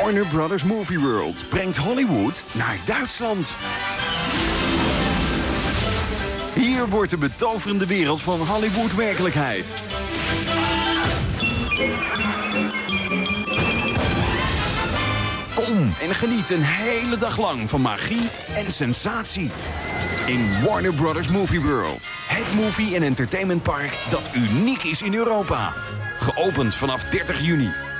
Warner Brothers Movie World brengt Hollywood naar Duitsland. Hier wordt de betoverende wereld van Hollywood werkelijkheid. Kom en geniet een hele dag lang van magie en sensatie. In Warner Brothers Movie World. Het movie- en entertainmentpark dat uniek is in Europa. Geopend vanaf 30 juni.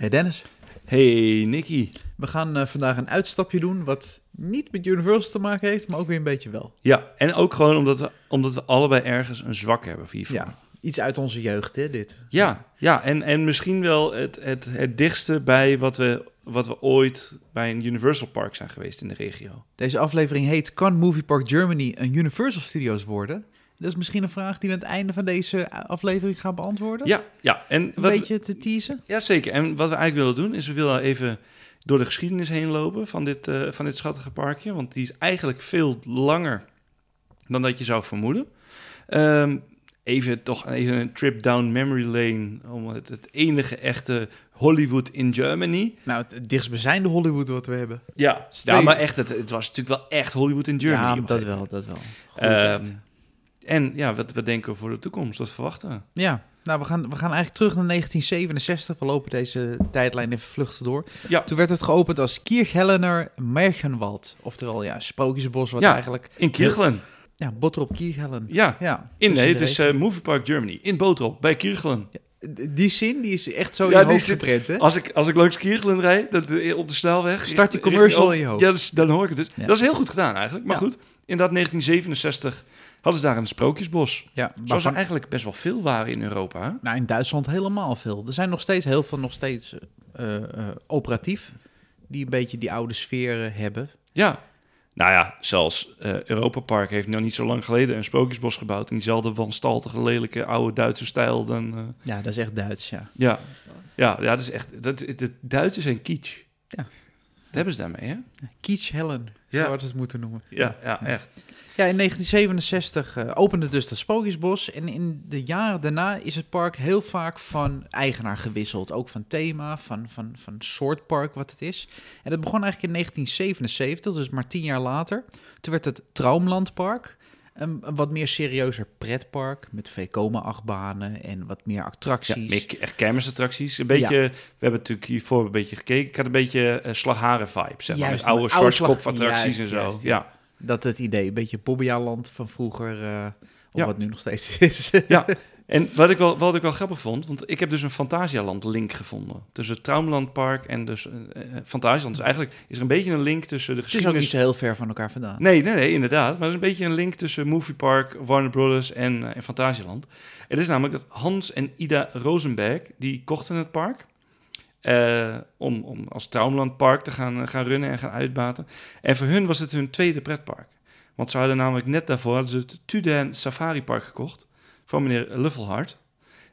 Hey Dennis, Hey Nicky. we gaan eh, vandaag een uitstapje doen wat niet met Universal te maken heeft, maar ook weer een beetje wel. Ja, en ook gewoon omdat we, omdat we allebei ergens een zwak hebben voor hiervoor. Ja, iets uit onze jeugd, hè, dit. ja, ja en, en misschien wel het, het, het dichtste bij wat we, wat we ooit bij een Universal Park zijn geweest in de regio. Deze aflevering heet Kan Movie Park Germany een Universal Studios worden? Dat is misschien een vraag die we aan het einde van deze aflevering gaan beantwoorden. Ja, ja. En Een wat, beetje te teasen. Ja, zeker. En wat we eigenlijk willen doen, is we willen even door de geschiedenis heen lopen van dit, eh, van dit schattige parkje. Want die is eigenlijk veel langer dan dat je zou vermoeden. Ehm, even toch even een trip down memory lane. Om het, het enige echte Hollywood in Germany. Nou, het dichtstbijzijnde Hollywood wat we hebben. Ja, maar echt, het, het was natuurlijk wel echt Hollywood in Germany. ja, dat wel, dat wel. moment. En ja, wat we denken voor de toekomst, wat verwachten we. Ja, nou, we gaan, we gaan eigenlijk terug naar 1967. We lopen deze tijdlijn even vluchtig door. Ja. Toen werd het geopend als Kirchhellener Märchenwald. Oftewel, ja, sprookjesbos wat Ja. eigenlijk... In Kirchelen. Ja, Bottrop Kirchhellen. Ja, Ja, in, nee, het is regio. eh, Movie Park Germany. In Botrop, bij Kirchelen. Die zin, die is echt zo Ja, in je hoofd hè? Als ik, als ik langs Kirchelen rijd, dat, eh, op de snelweg... Start die commercial in je hoofd. Ja, dus, dan hoor ik het dus. Ja. Dat is heel goed gedaan eigenlijk. Maar goed, inderdaad 1967 hadden ze daar een sprookjesbos. Ja, Zoals er waarvan- eigenlijk best wel veel waren in Europa. Hè? Nou, in Duitsland helemaal veel. Er zijn nog steeds heel veel nog steeds eh, eh, operatief. Die een beetje die oude sfeer hebben. Ja. Nou ja, zelfs eh Europa Park heeft nog niet zo lang geleden een sprookjesbos gebouwd. In diezelfde wanstaltige, lelijke, oude Duitse stijl. Dan, Ja, dat is echt Duits, ja. ja. Ja, ja, dat is echt... Dat, het Duitsers zijn kitsch. Ja. Dat hebben ze daarmee, hè? Kietschhellen, Ja. zo het moeten noemen. Ja, ja, echt. Ja, in 1967 eh, opende dus dat Sprookjesbos. En in de jaren daarna is het park heel vaak van eigenaar gewisseld. Ook van thema, van, van, van soort park wat het is. En dat begon eigenlijk in 1977, dus maar tien jaar later. Toen werd het Traumlandpark. Een, een wat meer serieuzer pretpark met Vekoma-achtbanen en wat meer Ja, attracties. meer echt kermisattracties. Een beetje, we hebben natuurlijk hiervoor een beetje gekeken. Ik had een beetje uh, slagharen vibe, zeg maar. Met oude oude attracties en zo. juist, ja. Dat het idee, een beetje Bobbejaanland van vroeger, eh, of Ja. wat nu nog steeds is. ja. En wat ik, wel, wat ik wel grappig vond, want ik heb dus een Fantasialand link gevonden. Tussen het Traumlandpark en dus uh, Fantasialand. Dus eigenlijk is er een beetje een link tussen de Het is ook geschiedenis... niet zo heel ver van elkaar vandaan. Nee, nee, nee, inderdaad. Maar er is een beetje een link tussen Movie Park, Warner Brothers en, uh, en Fantasialand. Het is namelijk dat Hans en Ida Rosenberg, die kochten het park. Uh, om, om als Traumlandpark te gaan, gaan runnen en gaan uitbaten. En voor hun was het hun tweede pretpark. Want ze hadden namelijk net daarvoor hadden ze het Tuden Safari Park gekocht van meneer Luffelhart.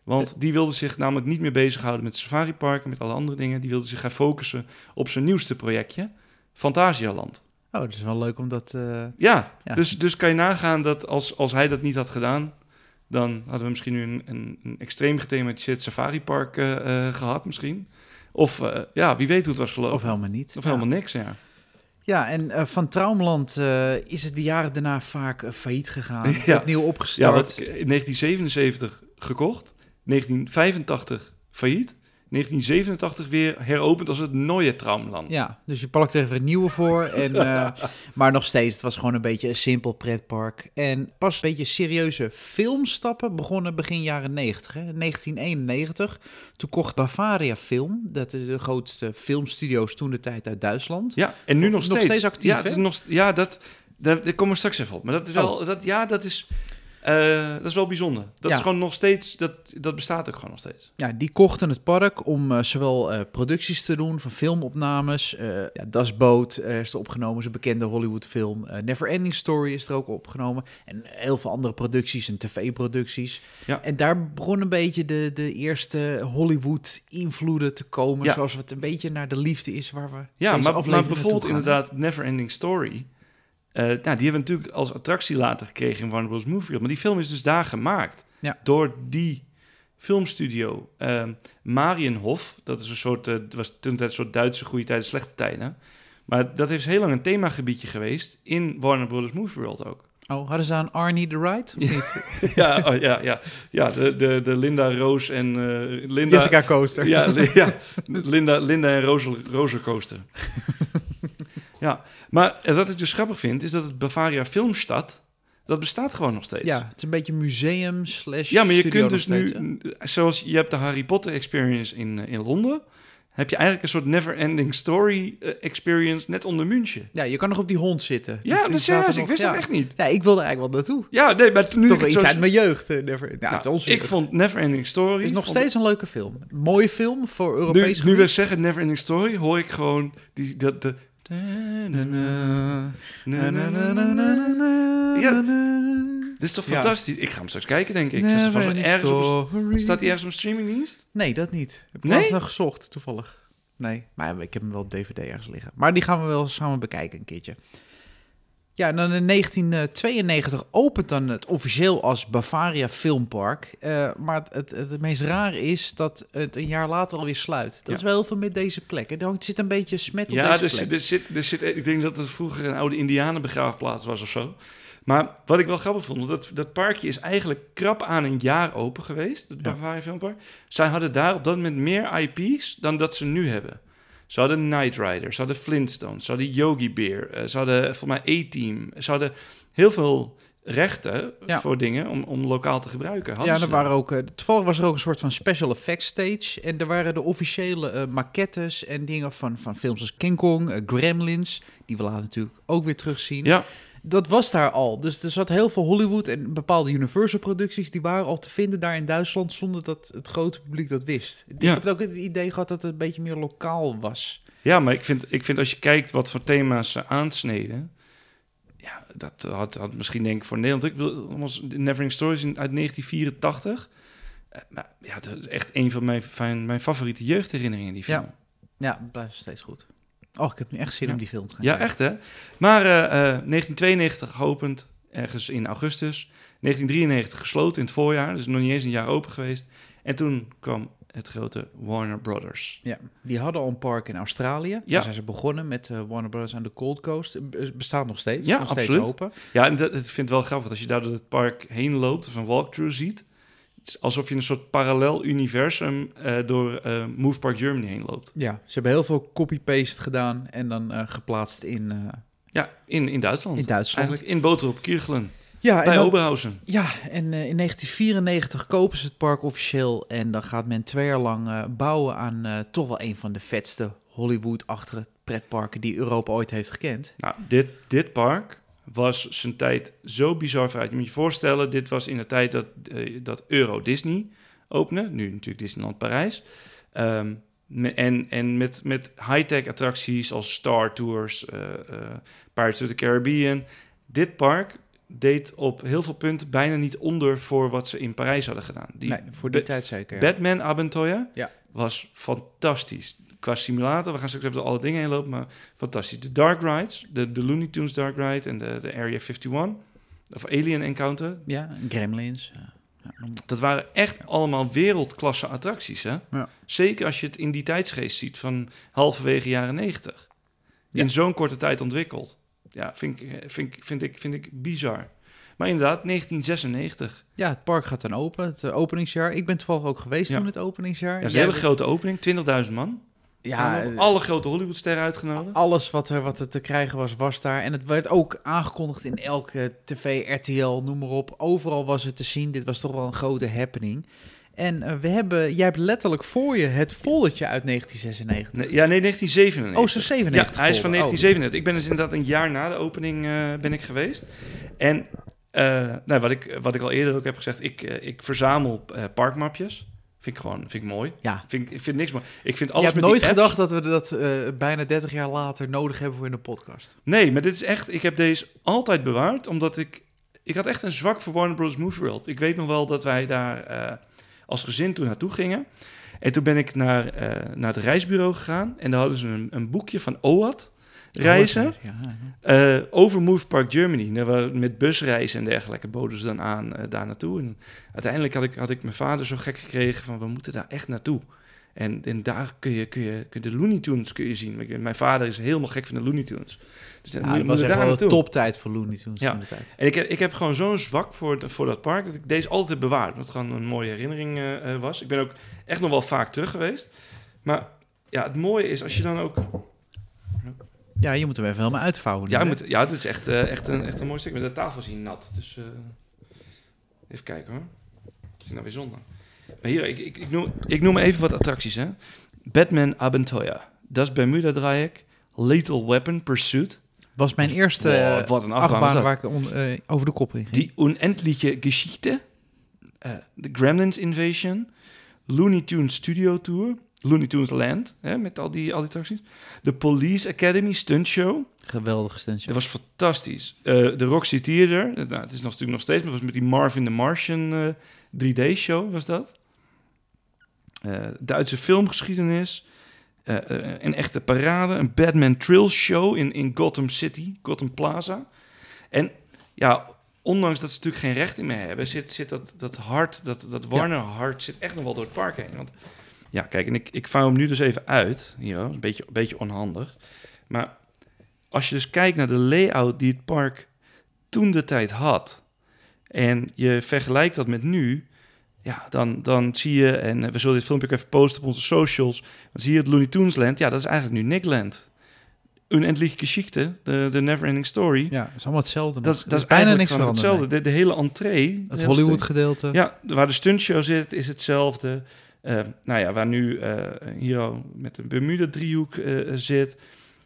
Want die wilde zich namelijk niet meer bezighouden met Safari Park en met alle andere dingen. Die wilde zich gaan focussen op zijn nieuwste projectje, Fantasialand. Oh, dat is wel leuk om dat... Uh... Ja, ja, Dus, dus kan je nagaan dat als, als hij dat niet had gedaan... dan hadden we misschien nu een, een, een extreem gethematiseerd Safari Park uh, uh, gehad misschien. Of ja, wie weet hoe het was gelopen. Of helemaal niet. Of ja. helemaal niks, ja. Ja, en uh, van Traumland uh, is het de jaren daarna vaak uh, failliet gegaan. ja. Opnieuw opgestart. Ja, wat, in 1977 gekocht, 1985 failliet, 1987 weer heropend als het Neue Traumland. Ja, dus je pakt er even een nieuwe voor. En, uh, maar nog steeds, het was gewoon een beetje een simpel pretpark. En pas een beetje serieuze filmstappen begonnen begin jaren 90. Hè. 1991, toen kocht Bavaria Film, dat is de grootste filmstudio's toen de tijd uit Duitsland. Ja, en nu nog, nog steeds. steeds actief, Ja, het is nog, ja dat, daar, daar komen we straks even op. Maar dat is wel, oh. dat, ja, dat is... Uh, dat is wel bijzonder. Dat ja. is gewoon nog steeds, dat, dat bestaat ook gewoon nog steeds. Ja, die kochten het park om uh, zowel uh, producties te doen van filmopnames. ja, Das Boot is er opgenomen, is een bekende Hollywood-film. Never Ending Story is er ook opgenomen. En heel veel andere producties en tv-producties. Ja. En daar begon een beetje de, de eerste Hollywood-invloeden te komen. Ja. Zoals het een beetje naar de liefde is waar we. Ja, maar, maar bijvoorbeeld inderdaad, Never Ending Story. Uh, nou, die hebben we natuurlijk als attractie later gekregen in Warner Bros. Movie World. Maar die film is dus daar gemaakt. Ja. Door die filmstudio ehm, Marienhof. Dat is een soort, eh, het was toen tijd een soort Duitse goede tijden, slechte tijden. Maar dat heeft heel lang een themagebiedje geweest in Warner Brothers Movie World ook. Oh, hadden ze aan Arnie the? Of niet? ja, oh, ja, ja, ja de, de, de Linda Roos en eh, Linda... Jessica Coaster. Ja, li- ja Linda, Linda en Roze, Roze Coaster. ja, maar wat ik dus grappig vind, is dat het Bavaria Filmstad, dat bestaat gewoon nog steeds. Ja, het is een beetje museum slash Ja, maar je kunt dus nu, hè? zoals je hebt de Harry Potter experience in, eh, in Londen, heb je eigenlijk een soort never-ending story eh, experience net onder München. Ja, je kan nog op die hond zitten. Ja, Dus dat is ik wist ja. dat echt niet. Nee, ik wilde eigenlijk wel naartoe. Ja, nee, maar nu Toch het iets zo- uit mijn jeugd. eh, Never, ja, Nou, ik vond Never-ending Story... is nog vond- steeds een leuke film. Mooie film voor Nu, Europees nu we gebied. zeggen Never-ending Story, hoor ik gewoon die, dat de... Ja. Dit is toch Ja. fantastisch? Ik ga hem straks kijken, denk ik. Er ergens op, staat hij ergens op streamingdienst? Nee, dat niet. Heb ik nee? nog gezocht, toevallig. Nee, maar ik heb hem wel op DVD ergens liggen. Maar die gaan we wel samen bekijken een keertje. Ja, en dan in 1992 opent dan het officieel als Bavaria Filmpark. Eh, maar het, het, het meest raar is dat het een jaar later alweer sluit. Dat Ja. is wel heel veel met deze plek. Er zit een beetje smet op Ja, deze er plek. zit, er, zit, er zit, ik denk dat het vroeger een oude indianenbegraafplaats was of zo. Maar wat ik wel grappig vond, dat, dat parkje is eigenlijk krap aan een jaar open geweest, het Ja. Bavaria Filmpark. Zij hadden daar op dat moment meer IP's dan dat ze nu hebben. Ze hadden Knight Rider, ze hadden Flintstones, ze hadden Yogi Bear, eh, ze hadden voor mij A-Team. Ze hadden heel veel rechten Ja. voor dingen om, om lokaal te gebruiken. Hadden Ja, er waren ook, eh, toevallig was er ook een soort van special effects stage. En er waren de officiële eh, maquettes en dingen van, van films als King Kong, Gremlins, die we later natuurlijk ook weer terugzien. Ja, Dat was daar al. Dus er zat heel veel Hollywood en bepaalde Universal producties, die waren al te vinden daar in Duitsland zonder dat het grote publiek dat wist. Ik Ja. heb ook het idee gehad dat het een beetje meer lokaal was. Ja, maar ik vind, ik vind als je kijkt wat voor thema's ze aansneden... Ja, dat had, had misschien denk ik voor Nederland... Ik bedoel, was Neverending Stories uit 1984. Eh, maar ja, dat is echt een van mijn, van mijn favoriete jeugdherinneringen, die film. Ja. Ja, het blijft steeds goed. Oh, ik heb nu echt zin Ja. om die film te gaan Ja, kijken. echt hè? Maar eh, eh, 1992 geopend, ergens in augustus. 1993 gesloten in het voorjaar, dus nog niet eens een jaar open geweest. En toen kwam het grote Warner Brothers. Ja, die hadden al een park in Australië. Ja. Daar zijn ze begonnen met eh, Warner Brothers aan de Gold Coast. Eh, be- bestaat nog steeds. Ja, nog steeds absoluut. open. Ja, en dat, ik vind het wel grappig als je daar door het park heen loopt of een walkthrough ziet. Alsof je een soort parallel universum eh, door eh, Move Park Germany heen loopt. Ja, ze hebben heel veel copy-paste gedaan en dan eh, geplaatst in, Ja, in, in Duitsland. in Duitsland. Eigenlijk in Boterop Kirchelen, ja, en bij dan- Oberhausen. ja, en in 1994 kopen ze het park officieel en dan gaat men twee jaar lang bouwen aan toch wel een van de vetste Hollywood-achtige pretparken die Europa ooit heeft gekend. Nou, dit, dit park was zijn tijd zo bizar vooruit. Je moet je voorstellen, dit was in de tijd dat, eh, dat Euro Disney opende. Nu natuurlijk Disneyland Parijs. Ehm, en en met, met high-tech attracties als Star Tours, eh, eh, Pirates of the Caribbean. Dit park deed op heel veel punten bijna niet onder voor wat ze in Parijs hadden gedaan. Die nee, voor die tijd zeker. ja. Batman Abenteuer Ja. was fantastisch. Qua simulator, we gaan straks even door alle dingen heen lopen, maar fantastisch. De Dark Rides, de, de Looney Tunes Dark Ride en de, de Area 51, of Alien Encounter, Ja, Gremlins. dat waren echt allemaal wereldklasse attracties. Hè? Ja. Zeker als je het in die tijdsgeest ziet van halverwege jaren 90. Ja. In zo'n korte tijd ontwikkeld. Ja, vind ik, vind, ik- vind, ik, vind ik bizar. Maar inderdaad, 1996. Ja, het park gaat dan open, het eh, openingsjaar. Ik ben toevallig ook geweest Ja. toen het openingsjaar. Ja, een hele grote opening, 20.000 man. Ja, Ja, eh, alle grote Hollywoodsterren uitgenodigd. alles wat er, wat er te krijgen was, was daar. En het werd ook aangekondigd in elke tv, RTL, noem maar op. Overal was het te zien. Dit was toch wel een grote happening. En eh, we hebben, jij hebt letterlijk voor je het foldertje uit 1996. Nee, ja, nee, 1997. Oh, zo 97 Ja, hij is van folder. Oh. 1997. Ik ben dus inderdaad een jaar na de opening eh, ben ik geweest. En nou, wat, ik, wat ik al eerder ook heb gezegd, ik, ik verzamel parkmapjes. Vind ik gewoon vind ik mooi. Ja. Vind, ik- vind niks mooi. Ik vind Je alles hebt met nooit apps- gedacht dat we dat eh, bijna 30 jaar later nodig hebben voor in de podcast. Nee, maar dit is echt... Ik heb deze altijd bewaard, omdat ik... Ik had echt een zwak voor Warner Bros. Movie World. Ik weet nog wel dat wij daar eh, als gezin toen naartoe gingen. En toen ben ik naar, eh, naar het reisbureau gegaan. En daar hadden ze een, een boekje van OAT. Reizen. Eh, over Move Park Germany. We- met busreizen en dergelijke boden ze dan aan eh, daar naartoe. En uiteindelijk had ik, had ik mijn vader zo gek gekregen van we moeten daar echt naartoe. En, en daar kun je, kun, je, kun je de Looney Tunes kun je zien. Mijn vader is helemaal gek van de Looney Tunes. Dus Ja, dat was echt daar wel naartoe. een toptijd voor Looney Tunes Ja. de tijd. En ik heb, ik heb gewoon zo'n zwak voor, de- voor dat park dat ik deze altijd bewaard. Het gewoon een mooie herinnering eh, was. Ik ben ook echt nog wel vaak terug geweest. Maar ja, het mooie is als je dan ook Ja, je moet hem even helemaal uitvouwen. Ja, moet, ja, dit is echt, eh, echt, een, echt een mooi stuk. Met de tafel hier nat. Dus eh, even kijken hoor. Is nou weer zonde? Maar hier, ik, ik, ik, noem, ik noem even wat attracties. Hè. Batman Abenteuer. Das Bermuda Dreieck. Lethal Weapon Pursuit. was mijn eerste Wow, eh, wat een achtbaan waar ik on- over de kop in ging. Die Unendliche Geschichte. De Gremlins Invasion. Looney Tunes Studio Tour. Looney Tunes Land. Hè, met al die, al die attracties. De Police Academy Stunt Show. Geweldige stuntje. Dat was fantastisch. Eh, de Roxy Theater, eh, nou, het is nog, natuurlijk nog steeds, maar was met die Marvin the Martian eh, 3D-show, was dat. Eh, Duitse filmgeschiedenis, eh, eh, een echte parade, een Batman Trill Show in, in Gotham City, Gotham Plaza. En ja, ondanks dat ze natuurlijk geen recht in meer hebben, zit, zit dat, dat hart, dat, dat Warner hart, zit echt nog wel door het park heen. Want ja, kijk, en ik, ik vouw hem nu dus even uit. Hier, een beetje, een beetje onhandig. Maar als je dus kijkt naar de layout die het park toen de tijd had... en je vergelijkt dat met nu... ja, dan, dan zie je... en we zullen dit filmpje ook even posten op onze socials... dan zie je het Looney Tunes Land. Ja, dat is eigenlijk nu Nickland. Unendliche Geschichte, de, de Neverending Story... Ja, is allemaal hetzelfde. Dat, is- dat is bijna niks veranderd. hetzelfde. De, de hele entree... Het hele Hollywood stuk- gedeelte. ja, waar de stuntshow zit, is hetzelfde. Eh, nou ja, waar nu eh Hero met de Bermuda-driehoek eh, zit.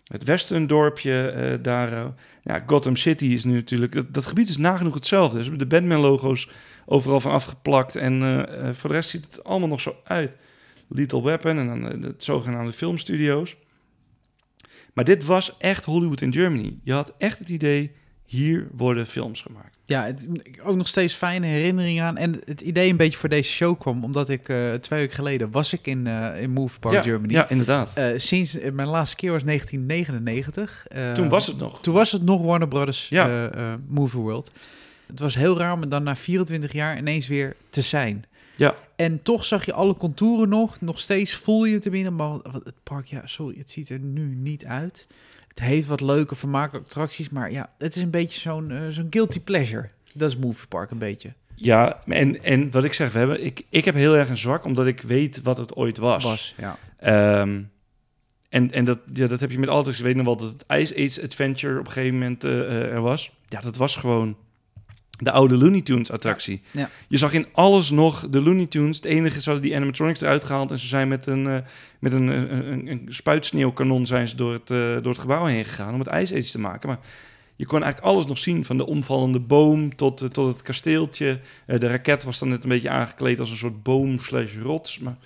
Het Western-dorpje eh, daar. ja, Gotham City is nu natuurlijk... Dat, dat gebied is nagenoeg hetzelfde. Dus de Batman-logo's overal van afgeplakt. En voor de rest ziet het allemaal nog zo uit. Lethal Weapon en dan de zogenaamde filmstudio's. Maar dit was echt Hollywood in Germany. Je had echt het idee, hier worden films gemaakt. Ja, het, ook nog steeds fijne herinneringen aan. En het idee een beetje voor deze show kwam, omdat ik eh, twee weken geleden was ik in, eh, in Move Park ja, Germany. Ja, inderdaad. Eh, sinds mijn laatste keer was 1999. Eh, Toen was het nog. Toen was het nog Warner Brothers Ja. Movie World. Het was heel raar om dan na 24 jaar ineens weer te zijn. Ja. En toch zag je alle contouren nog. Nog steeds voel je het er binnen. Maar het park, ja, sorry, het ziet er nu niet uit. Heeft wat leuke vermakelijke attracties. Maar ja, het is een beetje zo'n eh, zo'n guilty pleasure. Dat is Movie Park een beetje. Ja, en, en wat ik zeg, we hebben, ik, ik heb heel erg een zwak, omdat ik weet wat het ooit was. Was, ja. Ehm, en en dat, ja, dat heb je met altijd. Ik weet nog wel dat het Ice Age Adventure op een gegeven moment eh, eh, er was. Ja, dat was gewoon de oude Looney Tunes attractie. Ja, ja. Je zag in alles nog de Looney Tunes. Het enige is, ze hadden die animatronics eruit gehaald... en ze zijn met een, eh, met een, een, een, spuitsneeuwkanon zijn ze door het, eh, door het gebouw heen gegaan... om het Age te maken. Maar je kon eigenlijk alles nog zien. Van de omvallende boom tot, eh, tot het kasteeltje. De raket was dan net een beetje aangekleed als een soort boom slash rots. Maar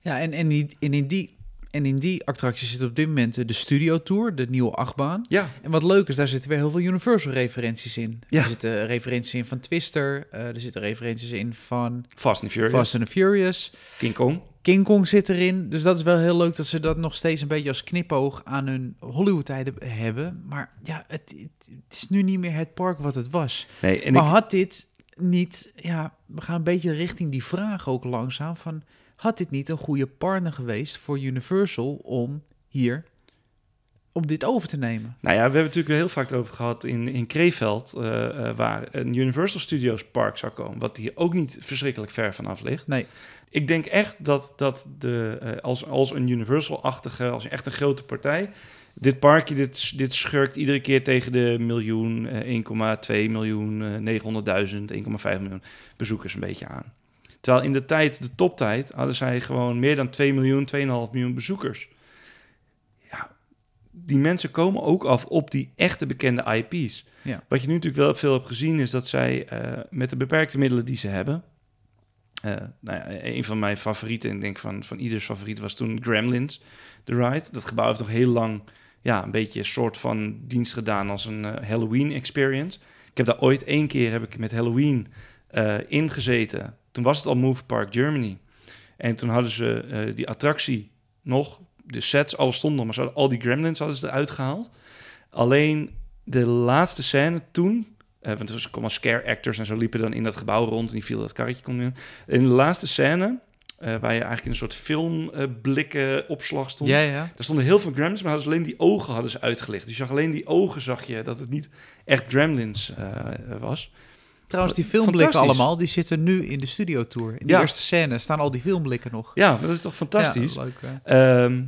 Ja, en, en, in die, en in die attractie zit op dit moment de Studio Tour, de nieuwe achtbaan. ja, En wat leuk is, daar zitten weer heel veel Universal-referenties in. Ja. Er zitten referenties in van Twister, eh, er zitten referenties in van Fast and Furious, Fast and Furious. King Kong. King Kong zit erin, dus dat is wel heel leuk dat ze dat nog steeds een beetje als knipoog aan hun Hollywood-tijden hebben. Maar ja, het, het, het is nu niet meer het park wat het was. Nee, en maar ik, had dit niet, ja, we gaan een beetje richting die vraag ook langzaam van, had dit niet een goede partner geweest voor Universal om hier, om dit over te nemen? Nou ja, we hebben het natuurlijk heel vaak over gehad in, in Kreeveld, eh, eh, waar een Universal Studios park zou komen, wat hier ook niet verschrikkelijk ver vanaf ligt. Nee. Ik denk echt dat, dat de, eh, als, als een Universal-achtige, als echt een grote partij, dit parkje, dit, dit schurkt iedere keer tegen de miljoen, eh, 1,2 miljoen, eh, 900.000, 1,5 miljoen bezoekers een beetje aan. Terwijl in de tijd, de toptijd, hadden zij gewoon meer dan 2 miljoen, 2,5 miljoen bezoekers. Ja, die mensen komen ook af op die echte bekende IP's. Ja. Wat je nu natuurlijk wel veel hebt gezien, is dat zij eh, met de beperkte middelen die ze hebben. eh, nou ja, een van mijn favorieten, en ik denk van, van ieders favoriet, was toen Gremlins, The Ride. Dat gebouw heeft nog heel lang ja, een beetje een soort van dienst gedaan als een eh, Halloween experience. Ik heb daar ooit één keer heb ik met Halloween ingezeten. Toen was het al Move Park Germany. En toen hadden ze eh, die attractie nog de sets, alles stond nog, maar ze hadden al die gremlins hadden ze eruit gehaald. Alleen de laatste scène toen, eh, want er kwamen scare actors en zo liepen dan in dat gebouw rond en die viel dat karretje kon in. In de laatste scène, eh, waar je eigenlijk in een soort filmblikken opslag stond, Ja, ja. daar stonden heel veel gremlins, maar hadden ze alleen die ogen hadden ze uitgelicht. Dus je zag alleen die ogen, zag je dat het niet echt gremlins was. Trouwens, die filmblikken allemaal, die zitten nu in de studiotour. In de Ja. eerste scène staan al die filmblikken nog. Ja, dat is toch fantastisch. Ja, leuk, hè? Ehm,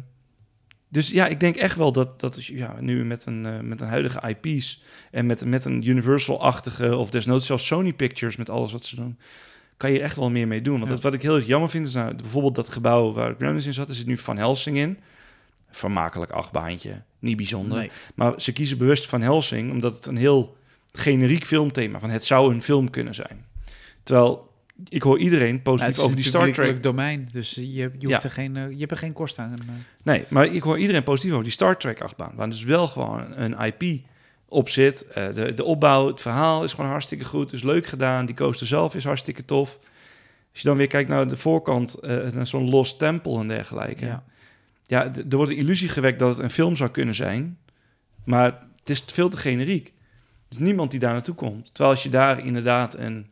dus ja, ik denk echt wel dat, dat ja, nu met een, eh, met een huidige IP's en met, met een Universal-achtige of desnoods zelfs Sony Pictures met alles wat ze doen, kan je echt wel meer mee doen. Want Ja. dat, wat ik heel erg jammer vind is nou, bijvoorbeeld dat gebouw waar Gremlins in zat, er zit nu Van Helsing in. Vermakelijk achtbaantje, niet bijzonder. Nee. Maar ze kiezen bewust Van Helsing omdat het een heel generiek filmthema van het zou een film kunnen zijn. Terwijl ik hoor iedereen positief over die Star Trek domein, dus je, je, hoeft Ja. er geen, eh, je hebt er geen kosten aan. eh. Nee, maar ik hoor iedereen positief over die Star Trek achtbaan. Waar dus wel gewoon een IP op zit. Eh, de, de opbouw, het verhaal is gewoon hartstikke goed. Is leuk gedaan. Die coaster zelf is hartstikke tof. Als je dan weer kijkt naar de voorkant, eh, naar zo'n Lost Temple en dergelijke. Ja, Ja. er wordt een illusie gewekt dat het een film zou kunnen zijn. Maar het is veel te generiek. Is niemand die daar naartoe komt. Terwijl als je daar inderdaad een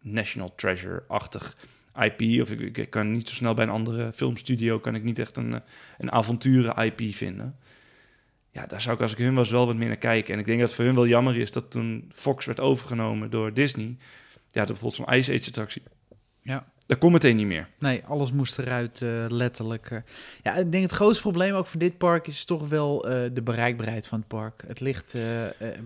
National Treasure-achtig IP... of ik, ik kan niet zo snel bij een andere filmstudio... kan ik niet echt een, eh, een avonturen-IP vinden. Ja, daar zou ik als ik hun was wel wat meer naar kijken. En ik denk dat het voor hun wel jammer is... dat toen Fox werd overgenomen door Disney... ja, bijvoorbeeld zo'n Ice Age-attractie... Ja. Dat komt meteen niet meer. Nee, alles moest eruit, eh, letterlijk. eh. Ja, ik denk het grootste probleem ook voor dit park is toch wel eh, de bereikbaarheid van het park. Het ligt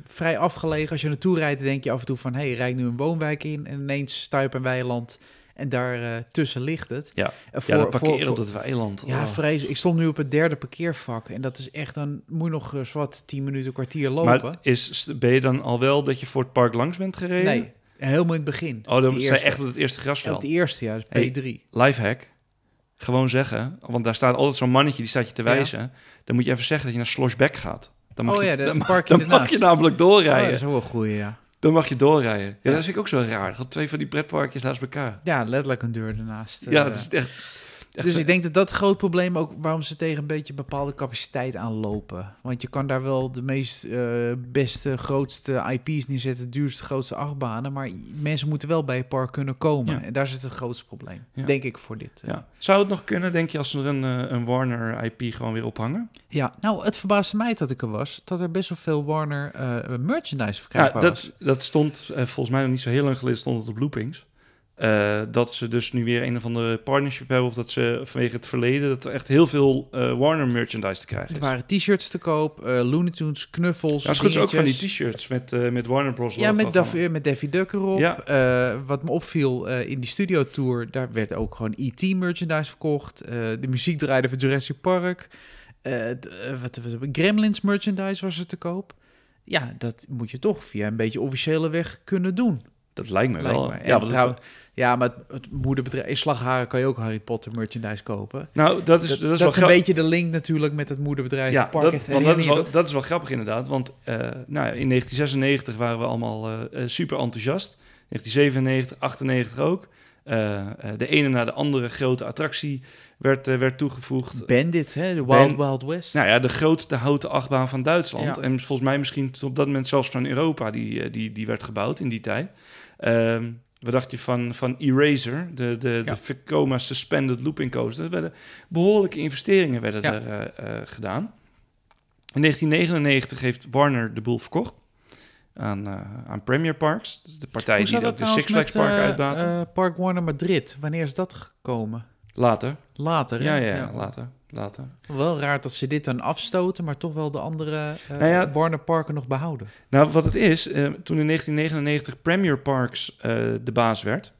vrij afgelegen. Als je naartoe rijdt, denk je af en toe van... hé, hey, rijd nu een woonwijk in en ineens sta je op een weiland... en daar eh, tussen ligt het. Ja. Ja, voor- dat parkeren voor- op dat weiland. Ja, oh. vrees. Ik stond nu op het derde parkeervak. En dat is echt, dan moet je nog zwart 10 minuten, kwartier lopen. Maar is, ben je dan al wel dat je voor het park langs bent gereden? nee, helemaal in het begin. Oh, dan je eerste. echt op het eerste Op grasveld. de eerste, ja, dus Hey. P3. Lifehack. Gewoon zeggen, want daar staat altijd zo'n mannetje die staat je te Ja. wijzen. Dan moet je even zeggen dat je naar Sloshback gaat. Dan mag Oh je, ja, dat dan, mag- parkje dan mag je namelijk Oh, doorrijden. dat is wel een goeie, ja. Dan mag je doorrijden. Ja, Ja. dat vind ik ook zo raar. Dat twee van die pretparkjes naast elkaar. Ja, letterlijk een deur ernaast. ja, eh. dat is echt... echt dus ik denk dat dat groot probleem ook waarom ze tegen een beetje bepaalde capaciteit aanlopen. Want je kan daar wel de meest eh, beste, grootste IP's neerzetten, duurste, grootste achtbanen. Maar mensen moeten wel bij het park kunnen komen. Ja. En daar zit het grootste probleem, Ja. denk ik, voor dit. eh. ja. Zou het nog kunnen, denk je, als ze er een, eh, een Warner IP gewoon weer ophangen? Ja, nou, het verbaasde mij dat ik er was, dat er best wel veel Warner merchandise Ja, verkrijgbaar was. dat, dat stond volgens mij nog niet zo heel lang geleden stond het op Loopings. Eh, dat ze dus nu weer een of andere partnership hebben... of dat ze vanwege het verleden... dat er echt heel veel eh, Warner merchandise te krijgen Er waren t-shirts te koop, eh Looney Tunes, knuffels, Ja, goed, ook van die t-shirts met, met Warner Bros. Ja, met. Daffy, met Daffy Duck erop. Ja. Wat me opviel in die studiotour, daar werd ook gewoon E.T. merchandise verkocht. De muziek draaide van Jurassic Park. Wat, wat, Gremlins merchandise was er te koop. Ja, dat moet je toch via een beetje officiële weg kunnen doen. Dat lijkt me lijkt wel. me. Ja, want trouw- het- ja, maar het, het moederbedrijf, in Slagharen kan je ook Harry Potter merchandise kopen. nou, dat is, Dat, dat is dat wel is een beetje de link natuurlijk met het moederbedrijf. Ja, dat, het want dat, is wel, dat is wel grappig inderdaad. Want eh, nou, in 1996 waren we allemaal eh, eh, super enthousiast. 1997, 98 ook. De ene na de andere grote attractie werd, werd toegevoegd. Bandit, hè, de Wild Ben- Wild West. Nou ja, de grootste houten achtbaan van Duitsland. Ja. En volgens mij misschien op dat moment zelfs van Europa, die, die, die werd gebouwd in die tijd. Ehm, wat dacht je van, van Eraser, de, de, Ja. de Vekoma Suspended Looping Coaster? Er werden behoorlijke investeringen werden Ja. er eh, eh, gedaan. In 1999 heeft Warner de boel verkocht aan, eh, aan Premier Parks. De partij die dat dat de Six Flags met Park uitbaten. eh, Park Warner Madrid? Wanneer is dat gekomen? Later. Later, Ja, ja, ja, later. later. Wel raar dat ze dit dan afstoten, maar toch wel de andere eh, Nou ja, Warner Parken nog behouden. Nou, wat het is, eh, toen in 1999 Premier Parks eh, de baas werd,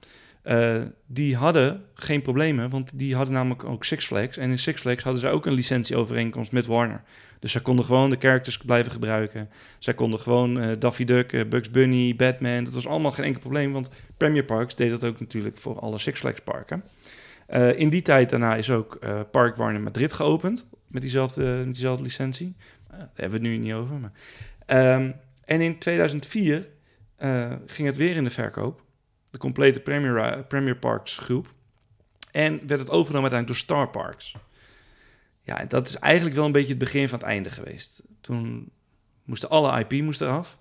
die hadden geen problemen, want die hadden namelijk ook Six Flags. En in Six Flags hadden ze ook een licentieovereenkomst met Warner. Dus zij konden gewoon de characters blijven gebruiken. Zij konden gewoon Daffy Duck, Bugs Bunny, Batman. Dat was allemaal geen enkel probleem, want Premier Parks deed dat ook natuurlijk voor alle Six Flags parken. Eh, in die tijd daarna is ook eh, Park Warner Madrid geopend met diezelfde, met diezelfde licentie. Eh, daar hebben we het nu niet over. Maar. Ehm, en in 2004 eh, ging het weer in de verkoop. De complete Premier, Premier Parks groep. En werd het overgenomen uiteindelijk door Star Parks. Ja, en dat is eigenlijk wel een beetje het begin van het einde geweest. Toen moesten alle IP moest eraf.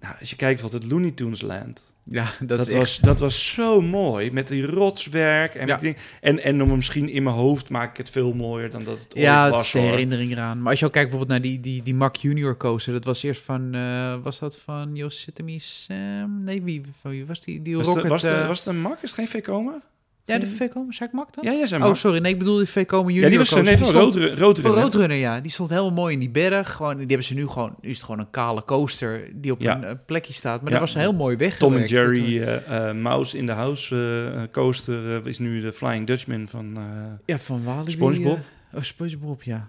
Nou, als je kijkt wat het Looney Tunes Land. Ja, dat, Dat, echt- was, dat was zo mooi. Met die rotswerk. En, Ja. die, en, en om misschien in mijn hoofd maak ik het veel mooier dan dat het ooit Ja, het was. is de herinnering eraan. Maar als je ook kijkt bijvoorbeeld naar die, die, die Mac Junior coaster, dat was eerst van, eh, was dat van Yosemite Sam? Nee, wie, van wie was die? Die Was, Rocket... de, was, de, eh, was het een mak? Is het geen Vekoma? Ja, de Vekoma, zei ik Mac dan? Ja, zei oh, sorry, nee, ik bedoel die Vekoma Junior Ja, die was eh, coaster. nee, van Roadrunner, ja. Die stond helemaal mooi in die berg. Gewoon, die hebben ze nu gewoon... Nu is het gewoon een kale coaster die op Ja. een eh, plekje staat. Maar Ja. dat was heel mooi weggewerkt. Tom en. Jerry, eh, Mouse in the House coaster is nu de Flying Dutchman van Ja, van Walibi. SpongeBob. oh, SpongeBob, ja.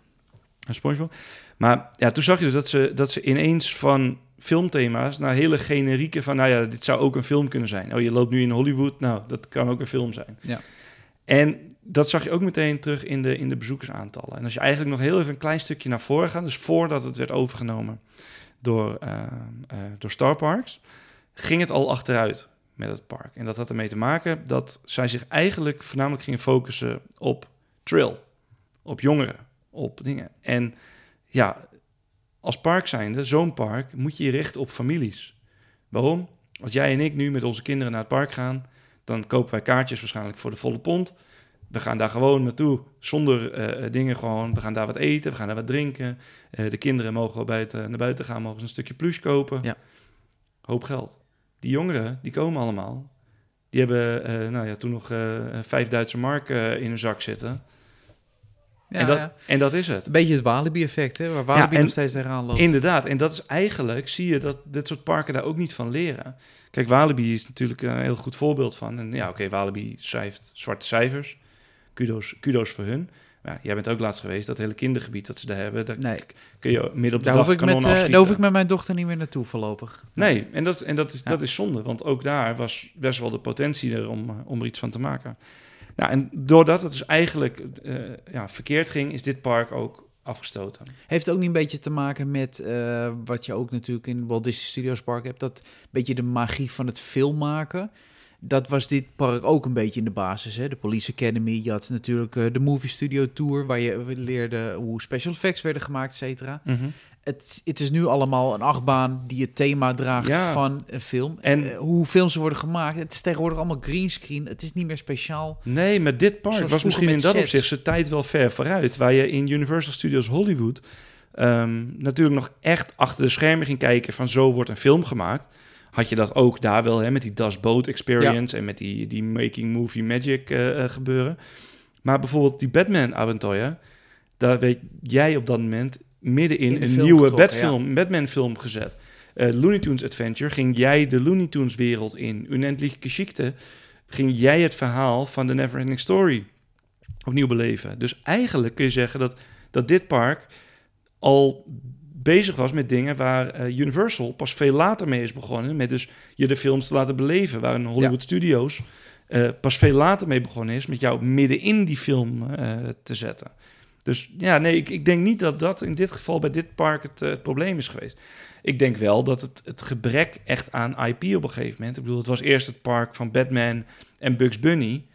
SpongeBob. Maar ja, toen zag je dus dat ze, dat ze ineens van filmthema's naar hele generieke van, nou ja, dit zou ook een film kunnen zijn. Oh, je loopt nu in Hollywood, nou, dat kan ook een film zijn. Ja. En dat zag je ook meteen terug in de, in de bezoekersaantallen. En als je eigenlijk nog heel even een klein stukje naar voren gaat, dus voordat het werd overgenomen door, eh, eh, door Star Parks, ging het al achteruit met het park. En dat had ermee te maken dat zij zich eigenlijk voornamelijk gingen focussen op trail, op jongeren, op dingen. En ja, als park zijnde, zo'n park, moet je je richten op families. Waarom? Als jij en ik nu met onze kinderen naar het park gaan, dan kopen wij kaartjes waarschijnlijk voor de volle pond. We gaan daar gewoon naartoe zonder eh, dingen gewoon. We gaan daar wat eten, we gaan daar wat drinken. Eh, de kinderen mogen wel buiten, naar buiten gaan, mogen ze een stukje plush kopen. Ja. Hoop geld. Die jongeren, die komen allemaal. Die hebben eh, nou ja, toen nog eh vijf Duitse mark eh, in hun zak zitten. Ja, en, dat, ja. en dat is het. Een beetje het Walibi-effect, hè? Waar Walibi en- nog steeds tegenaan loopt. Inderdaad, en dat is eigenlijk, zie je dat dit soort parken daar ook niet van leren. Kijk, Walibi is natuurlijk een heel goed voorbeeld van. En ja, oké, Walibi schrijft zwarte cijfers. Kudos, kudos voor hun. Maar ja, jij bent ook laatst geweest, dat hele kindergebied dat ze daar hebben. Daar Nee. kun je midden op de Daar dag hoef, ik met, eh, afschieten. daar hoef ik met mijn dochter niet meer naartoe voorlopig. Nee, en, dat, en dat, is, Ja. dat is zonde, want ook daar was best wel de potentie er om, eh, om er iets van te maken. Nou, en doordat het dus eigenlijk eh, ja, verkeerd ging, is dit park ook afgestoten. Heeft ook niet een beetje te maken met eh, wat je ook natuurlijk in Walt Disney Studios Park hebt. Dat beetje de magie van het film maken. Dat was dit park ook een beetje in de basis. Hè? De Police Academy, je had natuurlijk eh, de Movie Studio Tour... waar je leerde hoe special effects werden gemaakt, et cetera. Het, het is nu allemaal een achtbaan die het thema draagt Ja. van een film. En- En hoe films worden gemaakt, het is tegenwoordig allemaal greenscreen. Het is niet meer speciaal. Nee, maar dit park was misschien in dat sets. opzicht zijn tijd wel ver vooruit. Waar je in Universal Studios Hollywood ehm, natuurlijk nog echt achter de schermen ging kijken van zo wordt een film gemaakt. Had je dat ook daar wel hè, met die Das Boat Experience en met die, die Making Movie Magic eh, eh, gebeuren. Maar bijvoorbeeld die Batman-avontuur, daar weet jij op dat moment middenin In een nieuwe getrokken, Batfilm, Batman-film gezet. Eh, Looney Tunes Adventure ging jij de Looney Tunes wereld in. Unendliche Geschichte ging jij het verhaal van de Neverending Story opnieuw beleven. Dus eigenlijk kun je zeggen dat, dat dit park al bezig was met dingen waar eh, Universal pas veel later mee is begonnen. Met dus je de films te laten beleven. Waar een Hollywood Studios eh, pas veel later mee begonnen is met jou midden in die film te zetten. Dus ja, nee, ik, ik denk niet dat dat in dit geval bij dit park het, eh, het probleem is geweest. Ik denk wel dat het, het gebrek echt aan IP op een gegeven moment... Ik bedoel, het was eerst het park van Batman en Bugs Bunny...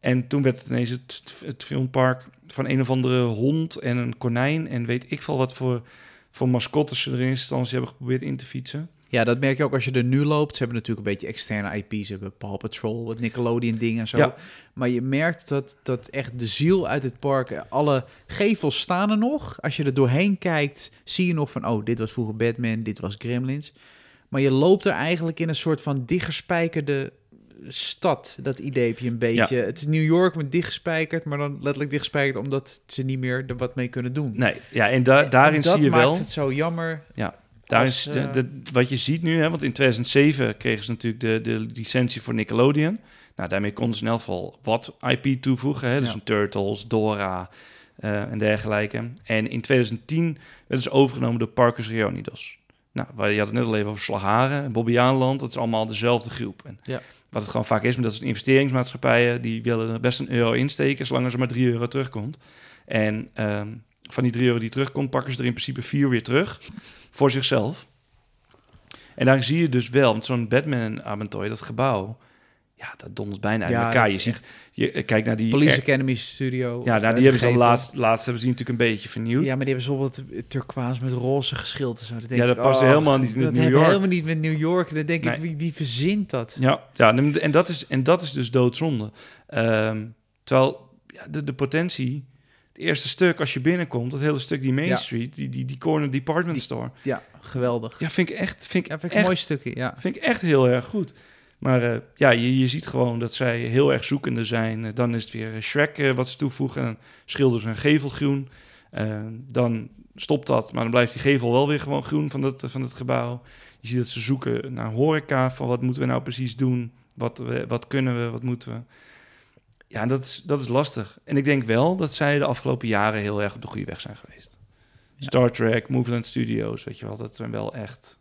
En toen werd het ineens het, filmpark van een of andere hond en een konijn... en weet ik veel wat voor, voor mascottes ze er in instantie hebben geprobeerd in te fietsen. Ja, dat merk je ook als je er nu loopt. Ze hebben natuurlijk een beetje externe IP's. Ze hebben Paw Patrol, wat Nickelodeon dingen en zo. Ja. Maar je merkt dat, dat echt de ziel uit het park... Alle gevels staan er nog. Als je er doorheen kijkt, zie je nog van... Oh, dit was vroeger Batman, dit was Gremlins. Maar je loopt er eigenlijk in een soort van dichtgespijkerde stad. Dat idee heb je een beetje. Het is New York met dichtgespijkerd, maar dan letterlijk dichtgespijkerd... omdat ze niet meer er wat mee kunnen doen. Nee, ja, en da- En daarin dat zie je maakt wel... het zo jammer. Daarin, als, is de, eh, de- wat je ziet nu, hè, want in 2007 kregen ze natuurlijk de, de licentie voor Nickelodeon. Nou, daarmee konden ze in elk geval wat IP toevoegen. Hè, dus Ja. een Turtles, Dora eh, en dergelijke. En in 2010 werden ze overgenomen door Parkers Reunidos. Nou, waar- je had het net al even over Slagharen en Bobbejaanland. Dat is allemaal dezelfde groep. En Ja. Wat het gewoon vaak is, maar dat is investeringsmaatschappijen... die willen er best een euro insteken, zolang er maar 3 euro terugkomt. En ehm, van die 3 euro die terugkomt, pakken ze er in principe 4 weer terug voor zichzelf. En daar zie je dus wel, want zo'n Batman-avontuur, dat gebouw... ja, dat dondert bijna uit Ja, elkaar. dat Je ziet, je eh, kijk naar die... Police Academy Studio. ja, nou, eh, die hebben ze laatst, laatst hebben ze natuurlijk een beetje vernieuwd. Ja, maar die hebben bijvoorbeeld turquoise met roze geschild en zo. Dat denk Ja, ik, dat past oh, helemaal niet met dat New York. helemaal niet met New York. En dan denk Nee. ik, wie, wie verzint dat? Ja, ja en, en dat is, en dat is dus doodzonde. Ehm, terwijl ja, de, de potentie, het eerste stuk als je binnenkomt, dat hele stuk die Main Ja. Street, die, die, die corner department Die- store. Ja, geweldig. Ja, vind ik echt, vind ik vind ik een echt, mooi stukje, ja. vind ik echt heel erg goed. Maar eh, ja, je, je ziet gewoon dat zij heel erg zoekende zijn. Eh, dan is het weer Shrek eh, wat ze toevoegen. En dan schilderen ze een gevel groen. Dan stopt dat, maar dan blijft die gevel wel weer gewoon groen van het, van het gebouw. Je ziet dat ze zoeken naar horeca, van wat moeten we nou precies doen? Wat, we, wat kunnen we, wat moeten we? Ja, dat is, dat is lastig. En ik denk wel dat zij de afgelopen jaren heel erg op de goede weg zijn geweest. Ja. Star Trek, Moveland Studios, weet je wel, dat zijn wel echt...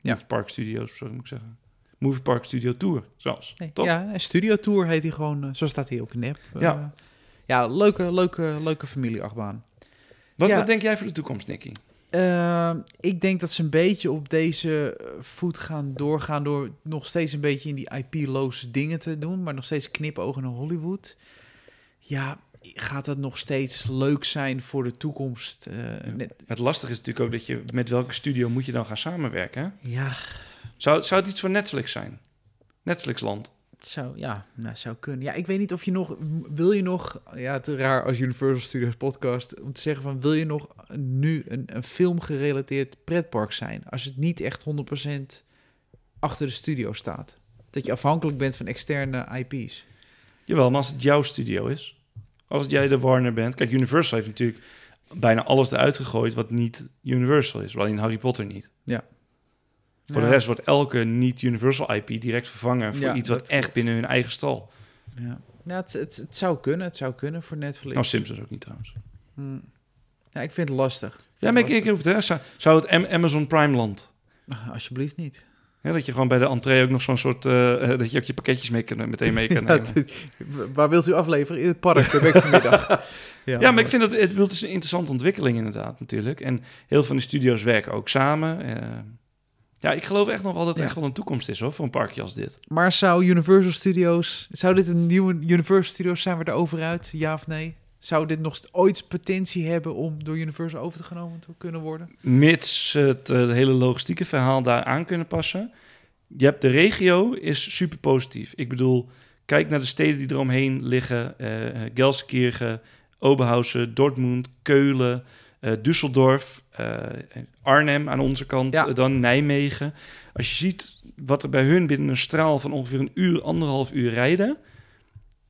Ja. Park Studios, sorry moet ik zeggen. Movie Park Studio Tour, zelfs. Nee? Ja, een studio tour heet hij gewoon. eh, zo staat hij ook nep. Eh, Ja. ja, leuke, leuke, leuke familieachtbaan. Wat, Ja. wat denk jij voor de toekomst, Nicky? Eh, ik denk dat ze een beetje op deze eh, voet gaan doorgaan door nog steeds een beetje in die IP-loze dingen te doen, maar nog steeds knipogen naar Hollywood. Ja, gaat dat nog steeds leuk zijn voor de toekomst? Eh, net, Het lastige is natuurlijk ook dat je met welke studio moet je dan gaan samenwerken. hè? ja, Zou, zou het iets voor Netflix zijn? Netflixland. Zou, ja, nou, zou kunnen. Ja, ik weet niet of je nog, wil je nog, ja, het is raar als Universal Studios podcast, om te zeggen van, wil je nog nu een, een film gerelateerd pretpark zijn? Als het niet echt 100% achter de studio staat. Dat je afhankelijk bent van externe IP's. Jawel, maar als het jouw studio is. Als jij de Warner bent. Kijk, Universal heeft natuurlijk bijna alles eruit gegooid wat niet Universal is. Alleen Harry Potter niet. Voor de rest wordt elke niet-Universal IP direct vervangen voor Ja, iets wat echt binnen hun eigen stal. Ja, ja het, het, het zou kunnen, het zou kunnen voor Netflix. Nou, Simpsons ook niet trouwens. Hm. Ja, ik vind het lastig. Ik Ja, maar ik, roep het, hè. Zou, het Am- Amazon Prime land? Ah, Alsjeblieft niet. Ja, dat je gewoon bij de entree ook nog zo'n soort... eh, eh, dat je ook je pakketjes mee kan, meteen mee kan Ja, nemen. waar wilt u afleveren? In het park, ben ik vanmiddag. Ja, maar ik vind dat het, het is een interessante ontwikkeling inderdaad natuurlijk. En heel veel van de studio's werken ook samen. Eh, ja, ik geloof echt nog wel dat er Ja. echt wel een toekomst is hoor, voor een parkje als dit. Maar zou Universal Studios... Zou dit een nieuwe Universal Studios? Zijn we er over uit? Ja of nee? Zou dit nog ooit potentie hebben om door Universal over te genomen te kunnen worden? Mits het eh, hele logistieke verhaal daar aan kunnen passen. Je hebt de regio is super positief. Ik bedoel, kijk naar de steden die eromheen liggen. eh, Gelsenkirchen, Oberhausen, Dortmund, Keulen, eh, Düsseldorf, eh, Arnhem aan onze kant, Ja. eh, dan Nijmegen. Als je ziet wat er bij hun binnen een straal van ongeveer een uur, anderhalf uur rijden.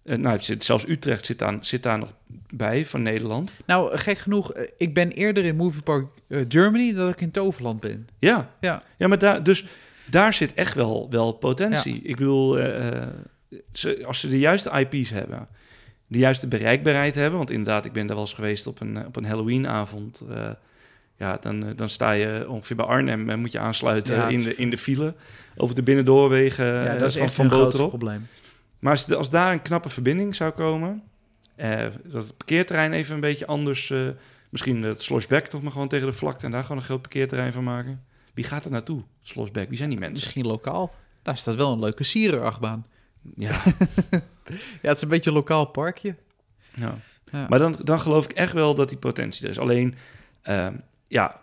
nou, het zit, zelfs Utrecht zit, aan, zit daar nog bij van Nederland. Nou, gek genoeg, ik ben eerder in Movie Park Germany dan ik in Toverland ben. Ja, Ja. ja maar daar, dus daar zit echt wel, wel potentie. Ik bedoel, ze, als ze de juiste IP's hebben, de juiste bereikbaarheid hebben, want inderdaad, ik ben daar wel eens geweest op een, eh, op een Halloweenavond. eh ja, dan, eh, dan sta je ongeveer bij Arnhem en moet je aansluiten Ja, in, de, in de file over de binnendoorwegen ja, dat is van, echt van een groot Boterop. probleem. Maar als, als daar een knappe verbinding zou komen, dat het parkeerterrein even een beetje anders, misschien het Sloshback toch maar gewoon tegen de vlakte en daar gewoon een groot parkeerterrein van maken. Wie gaat er naartoe? Sloshback, wie zijn die mensen? Misschien lokaal. Daar staat wel een leuke siererachtbaan. Ja, Ja, het is een beetje een lokaal parkje. ja. Ja. maar dan, dan geloof ik echt wel dat die potentie er is. Alleen, ehm, ja,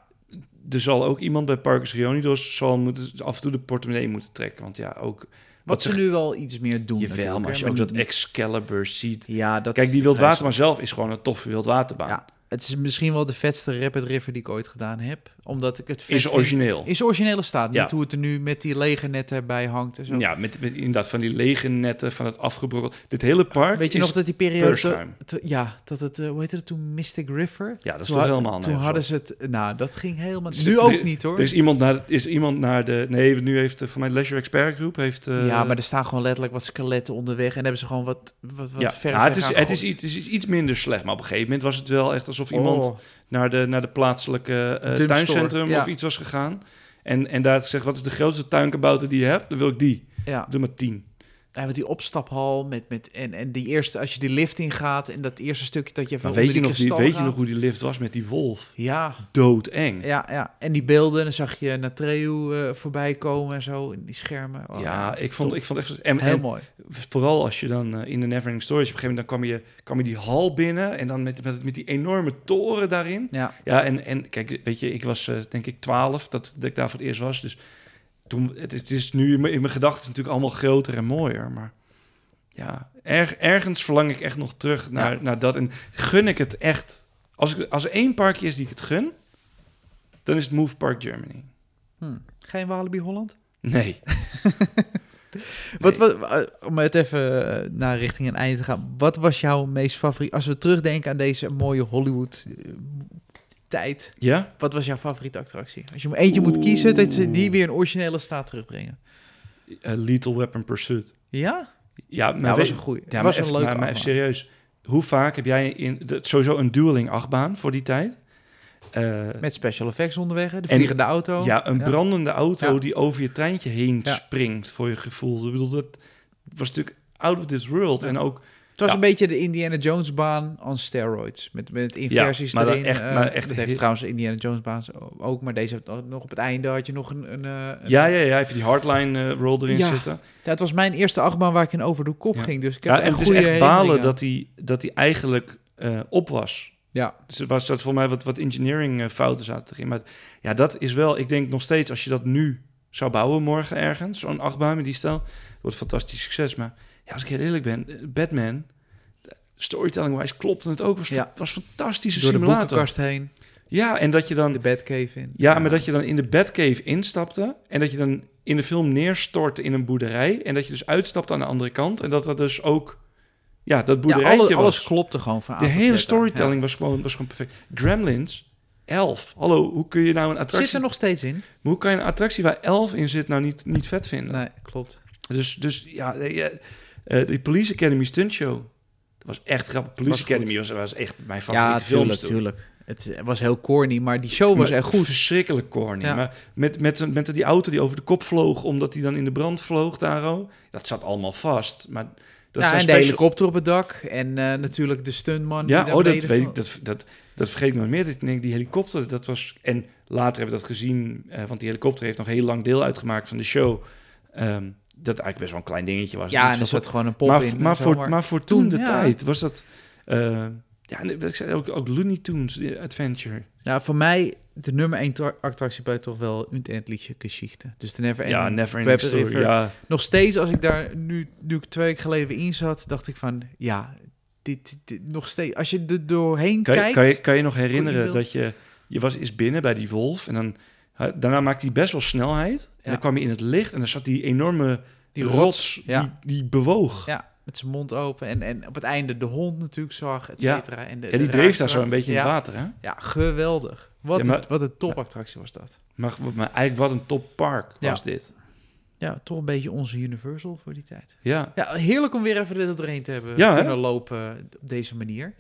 er zal ook iemand bij Parkers Reunidos zal moeten, af en toe de portemonnee moeten trekken. Want ja, ook... Wat ze nu wel iets meer doen. Jawel, natuurlijk, maar als je ook niet- dat Excalibur ziet... Ja, dat Kijk, die Wildwaterbaan zelf is gewoon een toffe Wildwaterbaan. Ja, het is misschien wel de vetste Rapid River die ik ooit gedaan heb. Omdat ik het vet Is vind- origineel. In zijn originele staat. Ja. Niet hoe het er nu met die legernetten bij hangt en zo. Ja, met, met inderdaad van die lege netten, van het afgebrokkeld. Dit hele park Weet je is nog dat die periode... te- ja, dat het... eh, hoe heette het toen? Mystic River? Ja, dat is toen toch had- helemaal Toen nergens hadden ze het... Nou, dat ging helemaal... Nu ook er- niet, hoor. Er is iemand naar, is iemand naar de... Nee, nu heeft uh, van mijn Leisure Expert Groep... Heeft, eh, ja, maar er staan gewoon letterlijk wat skeletten onderweg. En hebben ze gewoon wat, wat, wat ja, verf nou, het, is, het, is iets, het is iets minder slecht. Maar op een gegeven moment was het wel echt alsof iemand Oh, naar, de, naar de plaatselijke eh, Dumpstore, tuincentrum ja. of iets was gegaan. En, en daar zegt, wat is de grootste tuinkabouter die je hebt? Dan wil ik die. ja. Doe maar tien. Met die opstaphal met, met, en, en die eerste, als je die lift ingaat en dat eerste stukje dat je van weet, je nog, die weet je nog hoe die lift was met die wolf? Ja, Doodeng. ja, ja. En die beelden, dan zag je Natreu eh voorbij komen en zo, in die schermen. Oh, ja, ik vond, top. ik vond echt... En, Heel en mooi. vooral als je dan eh, in de Neverending Stories... op een gegeven moment dan kwam je, kwam je die hal binnen... en dan met, met, met die enorme toren daarin. Ja, Ja, en, en kijk, weet je, ik was eh, denk ik 12 dat, dat ik daar voor het eerst was. Dus toen, het, het is nu in mijn, in mijn gedachten natuurlijk allemaal groter en mooier. Maar ja, erg, ergens verlang ik echt nog terug naar, Ja. naar dat. En gun ik het echt. Als, ik, als er één parkje is die ik het gun, dan is het Move Park Germany. hm. geen Walibi Holland? Nee. Wat, wat, eh, om het even eh, naar richting een einde te gaan. Wat was jouw meest favoriet, als we terugdenken aan deze mooie Hollywood eh, tijd. Ja? Wat was jouw favoriete attractie? Als je eentje moet kiezen, dat ze die weer in originele staat terugbrengen. Eh, Lethal Weapon Pursuit. Ja? Ja, maar Nou, was een goeie. Ja, was maar, een leuke maar, serieus. Hoe vaak heb jij in de, sowieso een dueling achtbaan voor die tijd? Eh, Met special effects onderweg, de En- vliegende auto. Ja, een brandende auto Ja. die over je treintje heen springt, voor je gevoel. Ik bedoel, dat was natuurlijk out of this world. En ook, Het was Ja. een beetje de Indiana Jones baan on steroids. Met, met inversies maar dan erin. echt- eh, maar echt dat heeft trouwens de Indiana Jones baan ook. Maar deze nog op het einde had je nog een... een, eh, een- ja, ja, ja, heb je die hardline eh, roll erin Ja. zitten. Ja, het was mijn eerste achtbaan waar ik in over de kop Ja. ging. Dus ik heb Ja, en een het is goede echt balen dat hij dat die eigenlijk op was. Ja, Dus was dat voor mij wat, wat engineering fouten zaten erin. Maar ja, dat is wel, ik denk nog steeds, als je dat nu zou bouwen morgen ergens, zo'n achtbaan met die stijl, wordt fantastisch succes. Maar ja, als ik heel eerlijk ben, eh, Batman, storytelling-wise klopte het ook. Was, Ja. was fantastische door de simulator. boekenkast heen, Ja, en dat je dan, de Batcave in. ja, maar dat je dan in de Batcave instapte en dat je dan in de film neerstortte in een boerderij en dat je dus uitstapte aan de andere kant en dat dat dus ook, ja, dat Ja, boerderijtje was. alles klopte gewoon van De hele storytelling was, gewoon, was gewoon perfect. Gremlins, 11. Hallo, hoe kun je nou een Ja. attractie... Zit er nog steeds in? Maar Hoe kan je een attractie waar 11 in zit nou niet, niet vet vinden? Nee, klopt. Dus, dus ja, eh, eh, die Police Academy stunt show. Dat was echt grappig. Police Was. Academy was, was echt mijn favoriete Ja, films tuurlijk, toen. tuurlijk. Het was heel corny, maar die show was Maar echt goed. Verschrikkelijk corny. Ja. Maar met, met, met die auto die over de kop vloog, omdat hij dan in de brand vloog daar. oh, Dat zat allemaal vast. Maar dat ja, zijn en de helikopter op het dak. En eh, natuurlijk de stuntman. die Ja, oh, dat weet van- ik. Dat, dat, dat vergeet ik nooit meer. Dat ik denk, die helikopter, dat was... En later hebben we dat gezien, eh, want die helikopter heeft nog heel lang deel uitgemaakt van de show. Ehm, dat eigenlijk best wel een klein dingetje was. Ja, en er zat gewoon een pop maar, in. maar, zo, voor, maar voor toen, de ja. tijd was dat... eh, ja, ik zei ook, ook Looney Tunes die Adventure. Ja, voor mij de nummer 1 attractie bij toch wel Unendliche Geschichte. Dus de Never ja, Ending Never Ending Story. River. Ja, Nog steeds, als ik daar nu, nu ik twee weken geleden weer in zat, dacht ik van, ja, dit, dit nog steeds. Als je er doorheen kan, je, kijkt, kan, je, kan je nog herinneren dat je... Je was eens binnen bij die wolf en dan... Daarna maakte hij best wel snelheid. En Ja. dan kwam je in het licht en dan zat die enorme die rots, ja. die, die bewoog. ja, met zijn mond open en, en op het einde de hond natuurlijk zag, et Ja. cetera. En, de, Ja, die de dreef daar zo een beetje in ja, het water, hè? Ja, geweldig. Wat, Ja, maar- een, wat een topattractie was dat. Maar, maar eigenlijk wat een toppark Ja. was dit. Ja, toch een beetje onze Universal voor die tijd. Ja. Ja, heerlijk om weer even er doorheen te hebben Ja, hè? kunnen lopen op deze manier.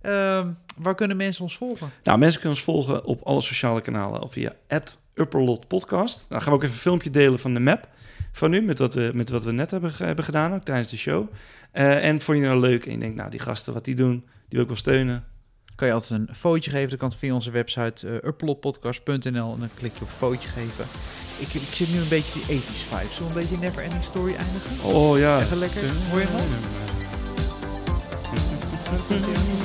Ehm, waar kunnen mensen ons volgen? Nou, mensen kunnen ons volgen op alle sociale kanalen of via Upperlot Podcast. Dan gaan we ook even een filmpje delen van de map van nu, met wat we, met wat we net hebben, hebben gedaan, ook tijdens de show. Eh, en vond je nou leuk en je denkt, nou, die gasten, wat die doen, die wil ik wel steunen. Kan je altijd een fotootje geven. Dat kan via onze website uh, uploadpodcast.nl en dan klik je op fotootje geven. Ik, ik zit nu een beetje die 80s vibe. We een beetje Never Ending Story eindigen? Oh ja. Even lekker. Hoor je hem al?